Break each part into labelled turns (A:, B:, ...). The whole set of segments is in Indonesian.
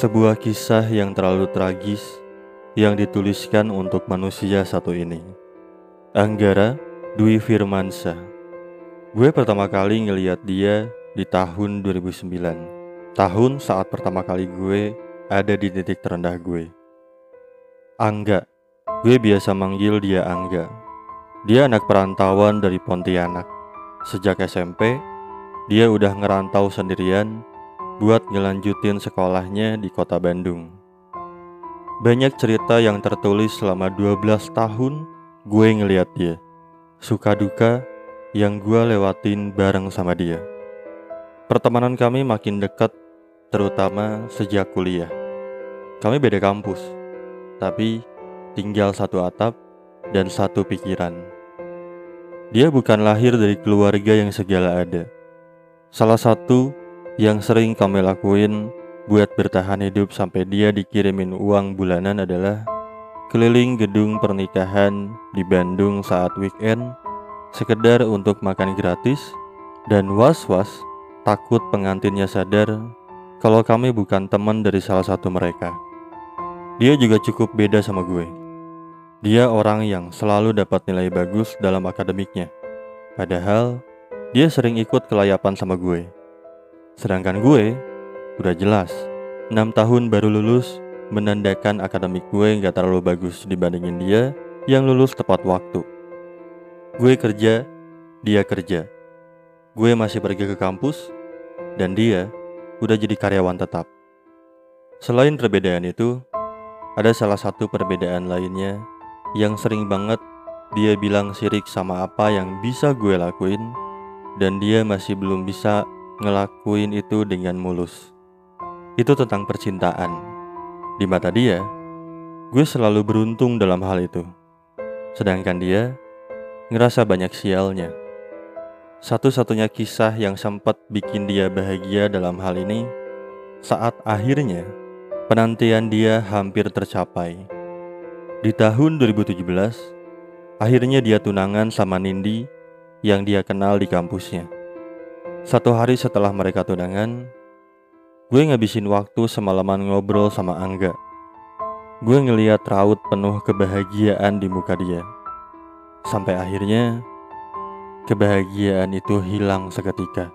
A: Sebuah kisah yang terlalu tragis yang dituliskan untuk manusia satu ini. Anggara Dwi Firmansyah. Gue pertama kali ngeliat dia di tahun 2009. Tahun saat pertama kali gue ada di titik terendah gue. Angga. Gue biasa manggil dia Angga. Dia anak perantauan dari Pontianak. Sejak SMP, dia udah ngerantau sendirian buat ngelanjutin sekolahnya di kota Bandung. Banyak cerita yang tertulis selama 12 tahun gue ngeliat dia. Suka duka yang gue lewatin bareng sama dia. Pertemanan kami makin dekat, terutama sejak kuliah. Kami beda kampus, tapi tinggal satu atap dan satu pikiran. Dia bukan lahir dari keluarga yang segala ada. Salah satu yang sering kami lakuin buat bertahan hidup sampai dia dikirimin uang bulanan adalah keliling gedung pernikahan di Bandung saat weekend sekedar untuk makan gratis dan was-was takut pengantinnya sadar kalau kami bukan teman dari salah satu mereka. Dia juga cukup beda sama gue. Dia orang yang selalu dapat nilai bagus dalam akademiknya. Padahal dia sering ikut kelayapan sama gue. Sedangkan gue udah jelas 6 tahun baru lulus menandakan akademik gue nggak terlalu bagus dibandingin dia yang lulus tepat waktu. Gue kerja, dia kerja. Gue masih pergi ke kampus, dan dia udah jadi karyawan tetap. Selain perbedaan itu, ada salah satu perbedaan lainnya yang sering banget dia bilang sirik sama apa yang bisa gue lakuin, dan dia masih belum bisa ngelakuin itu dengan mulus. Itu tentang percintaan. Di mata dia, gue selalu beruntung dalam hal itu. Sedangkan dia ngerasa banyak sialnya. Satu-satunya kisah yang sempat bikin dia bahagia dalam hal ini saat akhirnya penantian dia hampir tercapai. Di tahun 2017, akhirnya dia tunangan sama Nindi yang dia kenal di kampusnya. Satu hari setelah mereka tunangan, gue ngabisin waktu semalaman ngobrol sama Angga. Gue ngeliat raut penuh kebahagiaan di muka dia. Sampai akhirnya, kebahagiaan itu hilang seketika.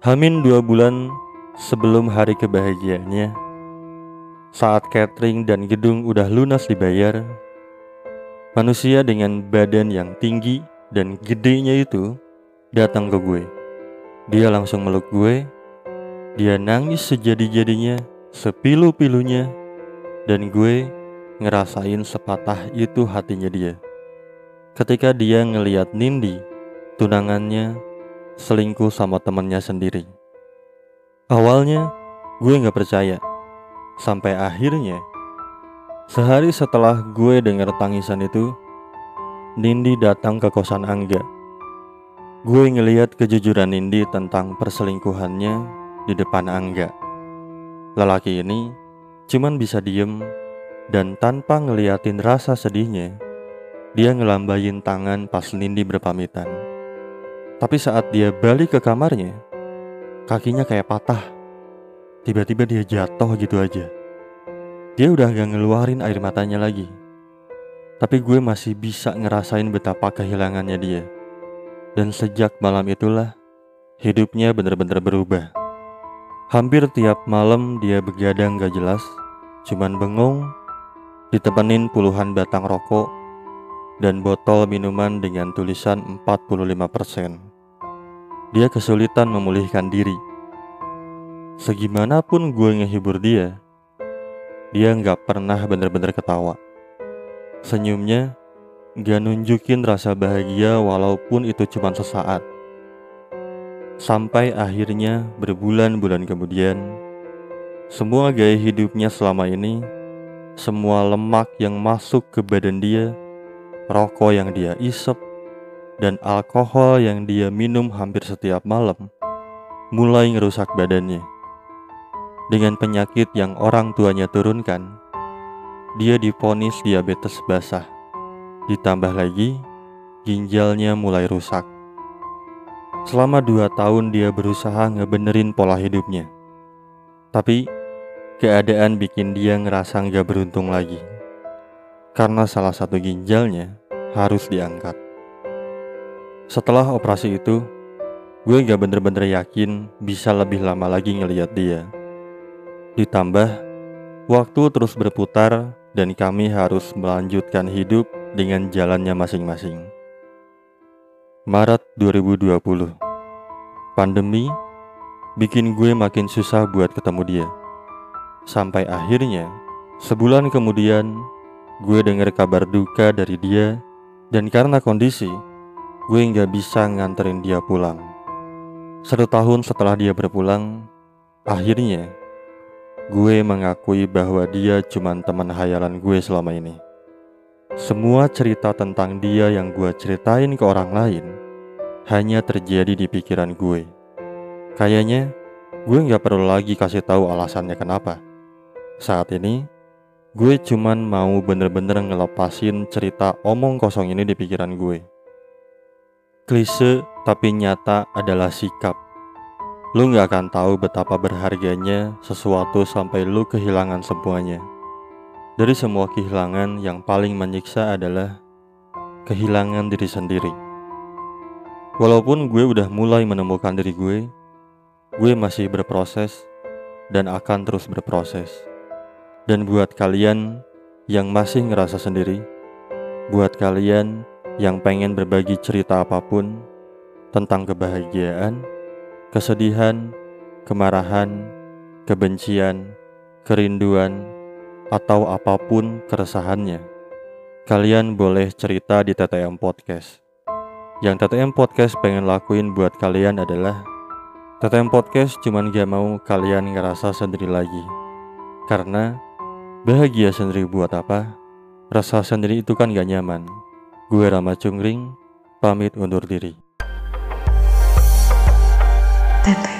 A: Hamin dua bulan sebelum hari kebahagiaannya, saat catering dan gedung udah lunas dibayar, manusia dengan badan yang tinggi dan gedenya itu datang ke gue. Dia langsung meluk gue. Dia nangis sejadi-jadinya, sepilu-pilunya, dan gue ngerasain sepatah itu hatinya dia. Ketika dia ngeliat Nindi, tunangannya selingkuh sama temennya sendiri. Awalnya gue gak percaya, sampai akhirnya sehari setelah gue dengar tangisan itu, Nindi datang ke kosan Angga Gue ngeliat kejujuran Nindi tentang perselingkuhannya di depan Angga. Lelaki ini cuman bisa diem dan tanpa ngeliatin rasa sedihnya, dia ngelambain tangan pas Nindi berpamitan. Tapi saat dia balik ke kamarnya, kakinya kayak patah. Tiba-tiba dia jatuh gitu aja. Dia udah gak ngeluarin air matanya lagi. Tapi gue masih bisa ngerasain betapa kehilangannya dia. Dan sejak malam itulah hidupnya benar-benar berubah. Hampir tiap malam dia begadang gak jelas, cuman bengong, ditemenin puluhan batang rokok dan botol minuman dengan tulisan 45%. Dia kesulitan memulihkan diri. Segimanapun gue ngehibur dia, dia nggak pernah benar-benar ketawa. Senyumnya Gak nunjukin rasa bahagia walaupun itu cuma sesaat. Sampai akhirnya berbulan-bulan kemudian, semua gaya hidupnya selama ini, semua lemak yang masuk ke badan dia, rokok yang dia isep, dan alkohol yang dia minum hampir setiap malam, mulai ngerusak badannya. Dengan penyakit yang orang tuanya turunkan, dia diponis diabetes basah. Ditambah lagi, ginjalnya mulai rusak. Selama dua tahun dia berusaha ngebenerin pola hidupnya. Tapi keadaan bikin dia ngerasa nggak beruntung lagi. Karena salah satu ginjalnya harus diangkat. Setelah operasi itu, gue gak bener-bener yakin bisa lebih lama lagi ngeliat dia. Ditambah, waktu terus berputar dan kami harus melanjutkan hidup dengan jalannya masing-masing. Maret 2020 Pandemi bikin gue makin susah buat ketemu dia. Sampai akhirnya, sebulan kemudian, gue dengar kabar duka dari dia dan karena kondisi, gue nggak bisa nganterin dia pulang. Satu tahun setelah dia berpulang, akhirnya gue mengakui bahwa dia cuma teman hayalan gue selama ini. Semua cerita tentang dia yang gue ceritain ke orang lain hanya terjadi di pikiran gue. Kayaknya gue nggak perlu lagi kasih tahu alasannya kenapa. Saat ini, gue cuman mau bener-bener ngelepasin cerita omong kosong ini di pikiran gue. Klise tapi nyata adalah sikap. Lu gak akan tahu betapa berharganya sesuatu sampai lu kehilangan semuanya. Dari semua kehilangan yang paling menyiksa adalah kehilangan diri sendiri. Walaupun gue udah mulai menemukan diri gue, gue masih berproses dan akan terus berproses. Dan buat kalian yang masih ngerasa sendiri, buat kalian yang pengen berbagi cerita apa pun tentang kebahagiaan, kesedihan, kemarahan, kebencian, kerinduan, atau apa pun keresahannya, kalian boleh cerita di TTM Podcast. Yang TTM Podcast pengen lakuin buat kalian adalah TTM Podcast cuman gak mau kalian ngerasa sendiri lagi. Karena bahagia sendiri buat apa? Rasa sendiri itu kan gak nyaman. Gue Rama Cungring, pamit undur diri. TTM.